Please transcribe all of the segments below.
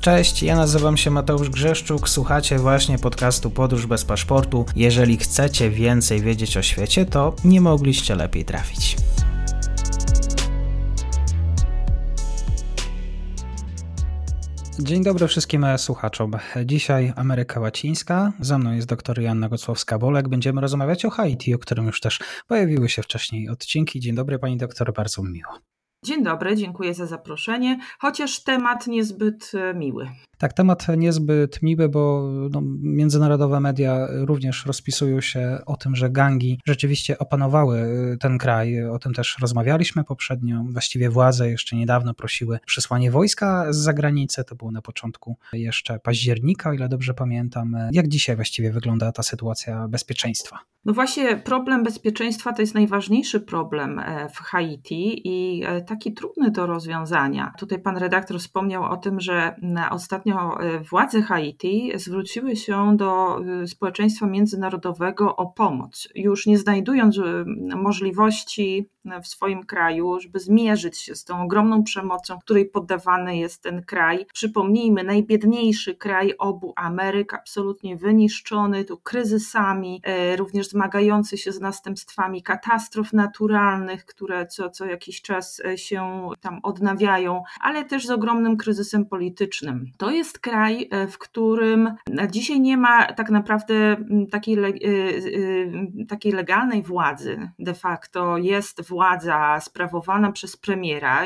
Cześć, ja nazywam się Mateusz Grzeszczuk, słuchacie właśnie podcastu Podróż bez paszportu. Jeżeli chcecie więcej wiedzieć o świecie, to nie mogliście lepiej trafić. Dzień dobry wszystkim słuchaczom. Dzisiaj Ameryka Łacińska. Za mną jest dr Joanna Gocłowska-Bolek. Będziemy rozmawiać o Haiti, o którym już też pojawiły się wcześniej odcinki. Dzień dobry pani doktor, bardzo mi miło. Dzień dobry, dziękuję za zaproszenie, chociaż temat niezbyt e, miły. Tak, temat niezbyt miły, bo no, międzynarodowe media również rozpisują się o tym, że gangi rzeczywiście opanowały y, ten kraj. O tym też rozmawialiśmy poprzednio. Właściwie władze jeszcze niedawno prosiły przesłanie wojska z zagranicy. To było na początku jeszcze października, o ile dobrze pamiętam. Jak dzisiaj właściwie wygląda ta sytuacja bezpieczeństwa? No właśnie, problem bezpieczeństwa to jest najważniejszy problem e, w Haiti i e, taki trudny do rozwiązania. Tutaj pan redaktor wspomniał o tym, że ostatnio ostatnio e, władze Haiti zwróciły się do e, społeczeństwa międzynarodowego o pomoc, już nie znajdując e, możliwości w swoim kraju, żeby zmierzyć się z tą ogromną przemocą, której poddawany jest ten kraj. Przypomnijmy, najbiedniejszy kraj obu Ameryk, absolutnie wyniszczony tu kryzysami, również zmagający się z następstwami katastrof naturalnych, które co, co jakiś czas się tam odnawiają, ale też z ogromnym kryzysem politycznym. To jest kraj, e, w którym dzisiaj nie ma tak naprawdę takiej, e, e, takiej legalnej władzy. De facto jest władza sprawowana przez premiera.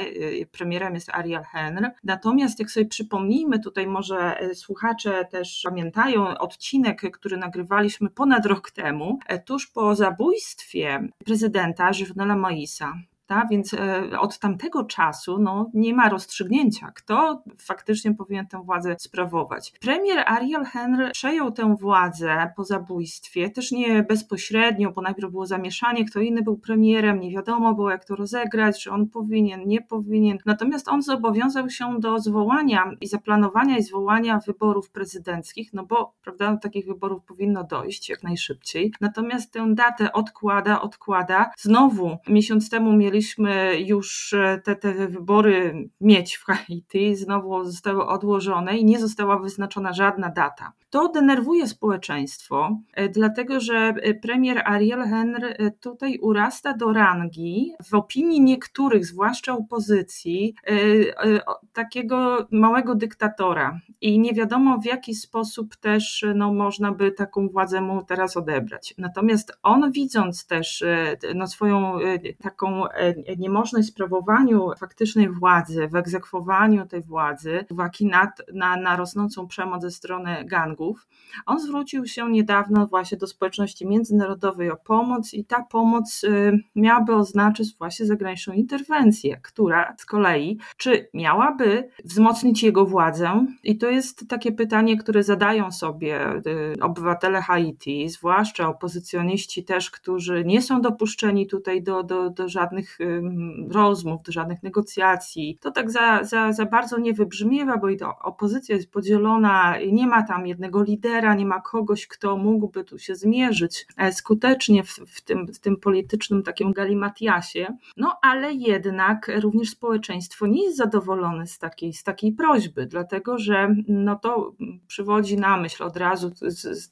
Premierem jest Ariel Henry. Natomiast jak sobie przypomnijmy, tutaj może słuchacze też pamiętają odcinek, który nagrywaliśmy ponad rok temu, tuż po zabójstwie prezydenta Jovenela Moisa więc e, od tamtego czasu no, nie ma rozstrzygnięcia, kto faktycznie powinien tę władzę sprawować. Premier Ariel Henry przejął tę władzę po zabójstwie, też nie bezpośrednio, bo najpierw było zamieszanie, kto inny był premierem, nie wiadomo było jak to rozegrać, czy on powinien, nie powinien. Natomiast on zobowiązał się do zwołania i zaplanowania i zwołania wyborów prezydenckich, no bo prawda, do takich wyborów powinno dojść jak najszybciej. Natomiast tę datę odkłada, odkłada. Znowu miesiąc temu mieliśmy mieliśmy już e, te, te wybory mieć w Haiti, znowu zostały odłożone i nie została wyznaczona żadna data. To denerwuje społeczeństwo, e, dlatego że e, premier Ariel Henry tutaj urasta do rangi, w opinii niektórych, zwłaszcza opozycji, takiego małego dyktatora. I nie wiadomo w jaki sposób też no, można by taką władzę mu teraz odebrać. Natomiast on widząc też no, swoją taką niemożność sprawowaniu faktycznej władzy, w egzekwowaniu tej władzy, uwagi na, na, na rosnącą przemoc ze strony gangów, on zwrócił się niedawno właśnie do społeczności międzynarodowej o pomoc i ta pomoc y, miałaby oznaczyć właśnie zagraniczną interwencję, która z kolei, czy miałaby wzmocnić jego władzę? I to jest takie pytanie, które zadają sobie y, obywatele Haiti, zwłaszcza opozycjoniści też, którzy nie są dopuszczeni tutaj do, do, do żadnych rozmów, do żadnych negocjacji. To tak za, za, za bardzo nie wybrzmiewa, bo i to opozycja jest podzielona, nie ma tam jednego lidera, nie ma kogoś, kto mógłby tu się zmierzyć e, skutecznie w, w, tym, w tym politycznym takim galimatiasie. No ale jednak również społeczeństwo nie jest zadowolone z takiej, z takiej prośby, dlatego że no to przywodzi na myśl od razu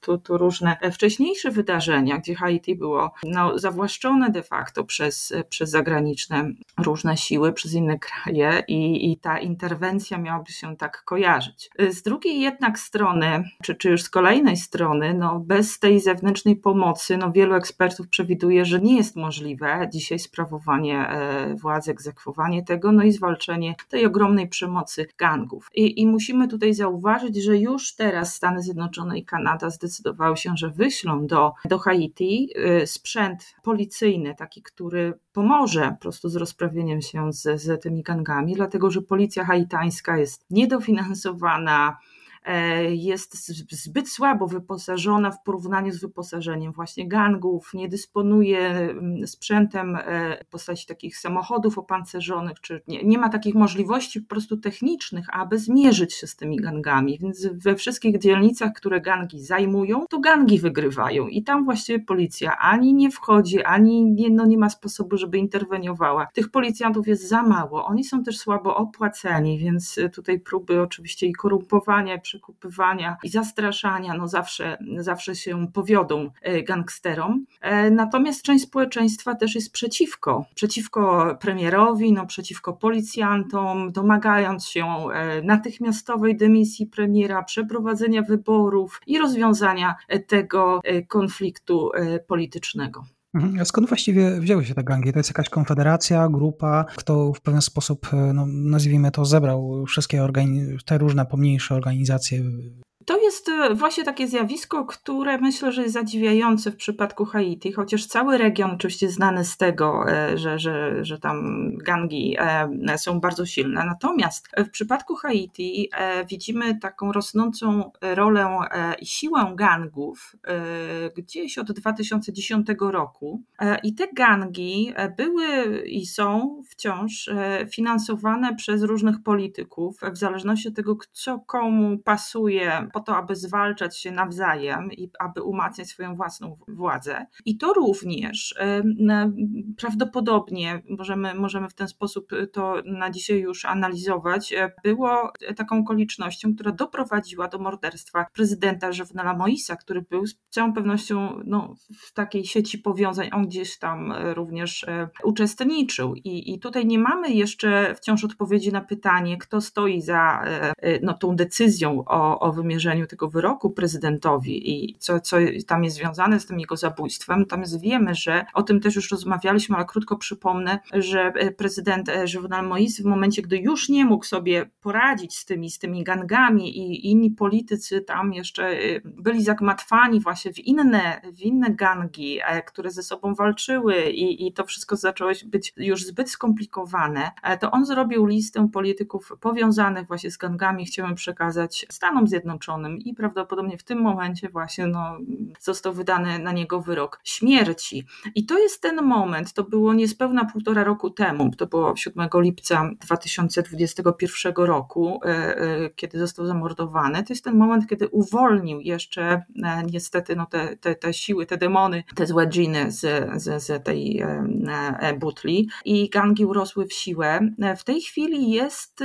tu, tu różne wcześniejsze wydarzenia, gdzie Haiti było no, zawłaszczone de facto przez, przez zagraniczne zagraniczne, różne siły przez inne kraje i, i ta interwencja miałaby się tak kojarzyć. Z drugiej jednak strony, czy, czy już z kolejnej strony, no bez tej zewnętrznej pomocy, no wielu ekspertów przewiduje, że nie jest możliwe dzisiaj sprawowanie e, władzy, egzekwowanie tego, no i zwalczenie tej ogromnej przemocy gangów. I, I musimy tutaj zauważyć, że już teraz Stany Zjednoczone i Kanada zdecydowały się, że wyślą do, do Haiti e, sprzęt policyjny, taki, który pomoże po prostu z rozprawieniem się z, z tymi gangami, dlatego że policja haitańska jest niedofinansowana, jest zbyt słabo wyposażona w porównaniu z wyposażeniem właśnie gangów, nie dysponuje mm, sprzętem w postaci takich samochodów opancerzonych, czy nie, nie ma takich możliwości po prostu technicznych, aby zmierzyć się z tymi gangami. Więc we wszystkich dzielnicach, które gangi zajmują, to gangi wygrywają i tam właściwie policja ani nie wchodzi, ani nie, no nie ma sposobu, żeby interweniowała. Tych policjantów jest za mało, oni są też słabo opłacani, więc tutaj próby oczywiście i korumpowania, przekupywania, i zastraszania, no zawsze, zawsze się powiodą e, gangsterom. E, natomiast część społeczeństwa też jest przeciwko, przeciwko premierowi, no przeciwko policjantom, domagając się e, natychmiastowej dymisji premiera, przeprowadzenia wyborów i rozwiązania tego konfliktu politycznego. Mhm. A skąd właściwie wzięły się te gangi? To jest jakaś konfederacja, grupa, kto w pewien sposób, no, nazwijmy to, zebrał wszystkie te różne pomniejsze organizacje to jest e, właśnie takie zjawisko, które myślę, że jest zadziwiające w przypadku Haiti, chociaż cały region oczywiście znany z tego, e, że, że, że tam gangi e, są bardzo silne. Natomiast w przypadku Haiti widzimy taką rosnącą rolę i siłę gangów gdzieś od 2010 roku. I te gangi były i są wciąż finansowane przez różnych polityków, w zależności od tego, co komu pasuje to, aby zwalczać się nawzajem i aby umacniać swoją własną władzę. I to również prawdopodobnie, możemy, możemy w ten sposób to na dzisiaj już analizować, e, było taką okolicznością, która doprowadziła do morderstwa prezydenta Żewnela Moisa, który był z całą pewnością no, w takiej sieci powiązań, on gdzieś tam e, również e, uczestniczył. I, i tutaj nie mamy jeszcze wciąż odpowiedzi na pytanie, kto stoi za no, tą decyzją o, o wymierzeniu wymierzeniu tego wyroku prezydentowi i co, co tam jest związane z tym jego zabójstwem. Natomiast wiemy, że o tym też już rozmawialiśmy, ale krótko przypomnę, że e, prezydent Jovenel Moïse w momencie, gdy już nie mógł sobie poradzić z tymi, z tymi gangami i inni politycy tam jeszcze e, byli zagmatwani właśnie w inne, w inne gangi, e, które ze sobą walczyły i, i to wszystko zaczęło być już zbyt skomplikowane, to on zrobił listę polityków powiązanych właśnie z gangami, chciałem przekazać Stanom Zjednoczonym, i prawdopodobnie w tym momencie właśnie no, został wydany na niego wyrok śmierci. I to jest ten moment, to było niespełna półtora roku temu, to było 7 lipca 2021 roku, e, e, kiedy został zamordowany. To jest ten moment, kiedy uwolnił jeszcze e, niestety no, te, te, te siły, te demony, te złe dżiny z, z, z tej butli i gangi urosły w siłę. W tej chwili jest,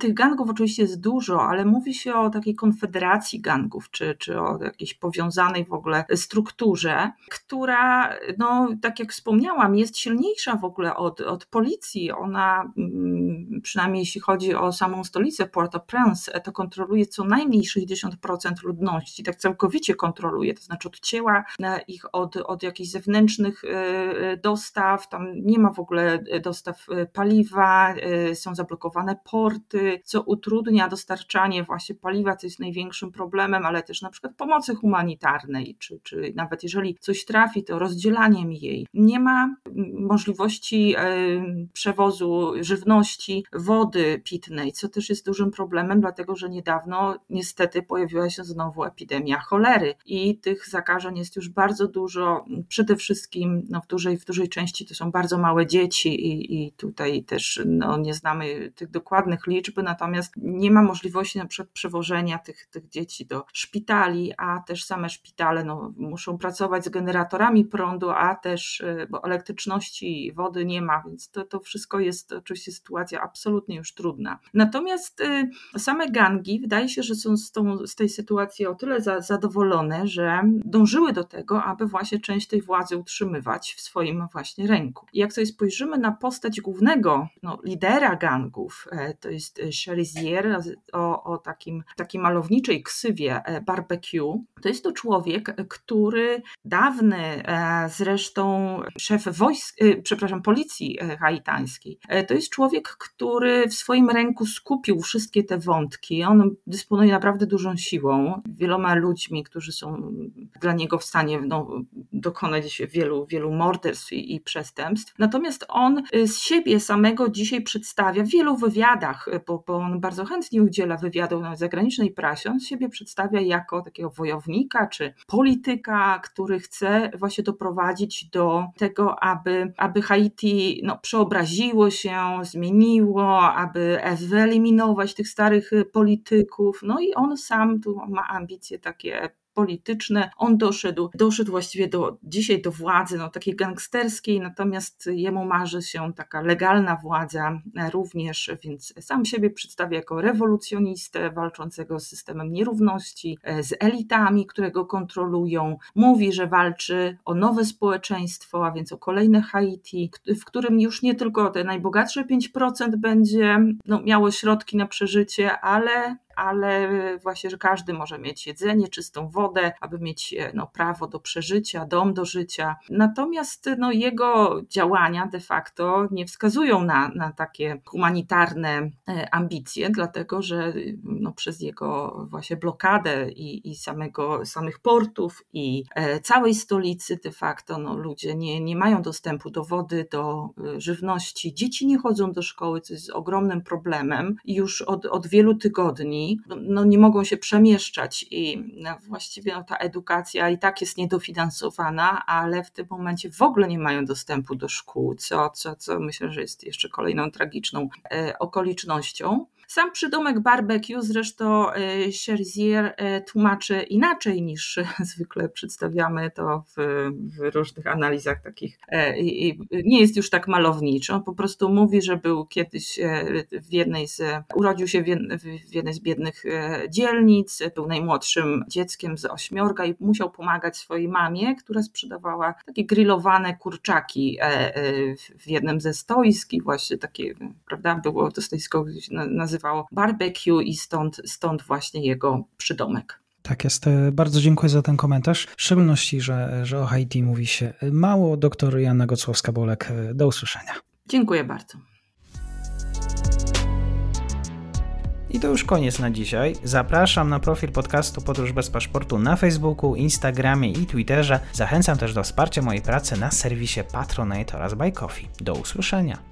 tych gangów oczywiście jest dużo, ale mówi się o takiej konfederacji gangów, czy, czy o jakiejś powiązanej w ogóle strukturze, która, no, tak jak wspomniałam, jest silniejsza w ogóle od, od policji. Ona, mm, przynajmniej jeśli chodzi o samą stolicę Port-au-Prince, to kontroluje co najmniej 60% ludności, tak całkowicie kontroluje, to znaczy odcięła e, ich od, od jakichś zewnętrznych e, e, dostaw, tam nie ma w ogóle dostaw paliwa, są zablokowane porty, co utrudnia dostarczanie właśnie paliwa, co jest największym problemem, ale też na przykład pomocy humanitarnej, czy, czy nawet jeżeli coś trafi, to rozdzielaniem jej. Nie ma możliwości e, przewozu żywności, wody pitnej, co też jest dużym problemem, dlatego że niedawno niestety pojawiła się znowu epidemia cholery i tych zakażeń jest już bardzo dużo. Przede wszystkim no, w, dużej, w dużej części to są bardzo małe dzieci i, i tutaj też no, nie znamy tych dokładnych liczb, natomiast nie ma możliwości na przykład przewożenia tych tych, tych dzieci do szpitali, a też same szpitale no, muszą pracować z generatorami prądu, a też, y, bo elektryczności i wody nie ma, więc to, to wszystko jest oczywiście sytuacja absolutnie już trudna. Natomiast y, same gangi wydaje się, że są z, tą, z tej sytuacji o tyle za, zadowolone, że dążyły do tego, aby właśnie część tej władzy utrzymywać w swoim właśnie ręku. Jak sobie spojrzymy na postać głównego no, lidera gangów, e, to jest Cherizier, o, o takim, takim malowaniu malowniczej ksywie e, barbecue, to jest to człowiek, który dawny e, zresztą szef wojsk, e, przepraszam, policji haitańskiej, to jest człowiek, który w swoim ręku skupił wszystkie te wątki. On dysponuje naprawdę dużą siłą, wieloma ludźmi, którzy są dla niego w stanie no, dokonać wielu, wielu morderstw i, i przestępstw. Natomiast on z siebie samego dzisiaj przedstawia w wielu wywiadach, bo, bo on bardzo chętnie udziela wywiadów na zagranicznej prasie, on siebie przedstawia jako takiego wojownika czy polityka, który chce właśnie doprowadzić do tego, aby, aby Haiti no, przeobraziło się, zmieniło, aby wyeliminować tych starych polityków. No i on sam tu ma ambicje takie polityczne. On doszedł, doszedł właściwie do, dzisiaj do władzy no, takiej gangsterskiej, natomiast jemu marzy się taka legalna władza również, więc sam siebie przedstawia jako rewolucjonistę walczącego z systemem nierówności, z elitami, które go kontrolują. Mówi, że walczy o nowe społeczeństwo, a więc o kolejne Haiti, w którym już nie tylko te najbogatsze 5% będzie no, miało środki na przeżycie, ale ale właśnie, że każdy może mieć jedzenie, czystą wodę, aby mieć e, no, prawo do przeżycia, dom do życia. Natomiast no, jego działania de facto nie wskazują na, na takie humanitarne e, ambicje, dlatego że no, przez jego właśnie blokadę i, i samego, samych portów i e, całej stolicy de facto no, ludzie nie, nie mają dostępu do wody, do żywności, dzieci nie chodzą do szkoły, co jest ogromnym problemem. Już od, od wielu tygodni no, nie mogą się przemieszczać i no, właściwie no, ta edukacja i tak jest niedofinansowana, ale w tym momencie w ogóle nie mają dostępu do szkół, co, co, co myślę, że jest jeszcze kolejną tragiczną e, okolicznością. Sam przydomek barbecue zresztą Cherzier e, tłumaczy inaczej niż zwykle przedstawiamy to w, w różnych analizach takich. E, I nie jest już tak malowniczo, po prostu mówi, że był kiedyś e, w jednej z, urodził się w jednej z biednych dzielnic, był najmłodszym dzieckiem z ośmiorga i musiał pomagać swojej mamie, która sprzedawała takie grillowane kurczaki w jednym ze stoisk i właśnie takie, prawda, było to stoisko nazywane nazywał barbecue i stąd, stąd właśnie jego przydomek. Tak jest. Bardzo dziękuję za ten komentarz. W szczególności, że, że o Haiti mówi się mało. Doktor Janna Gocłowska-Bolek. Do usłyszenia. Dziękuję bardzo. I to już koniec na dzisiaj. Zapraszam na profil podcastu Podróż bez paszportu na Facebooku, Instagramie i Twitterze. Zachęcam też do wsparcia mojej pracy na serwisie Patronite oraz Buy Coffee. Do usłyszenia.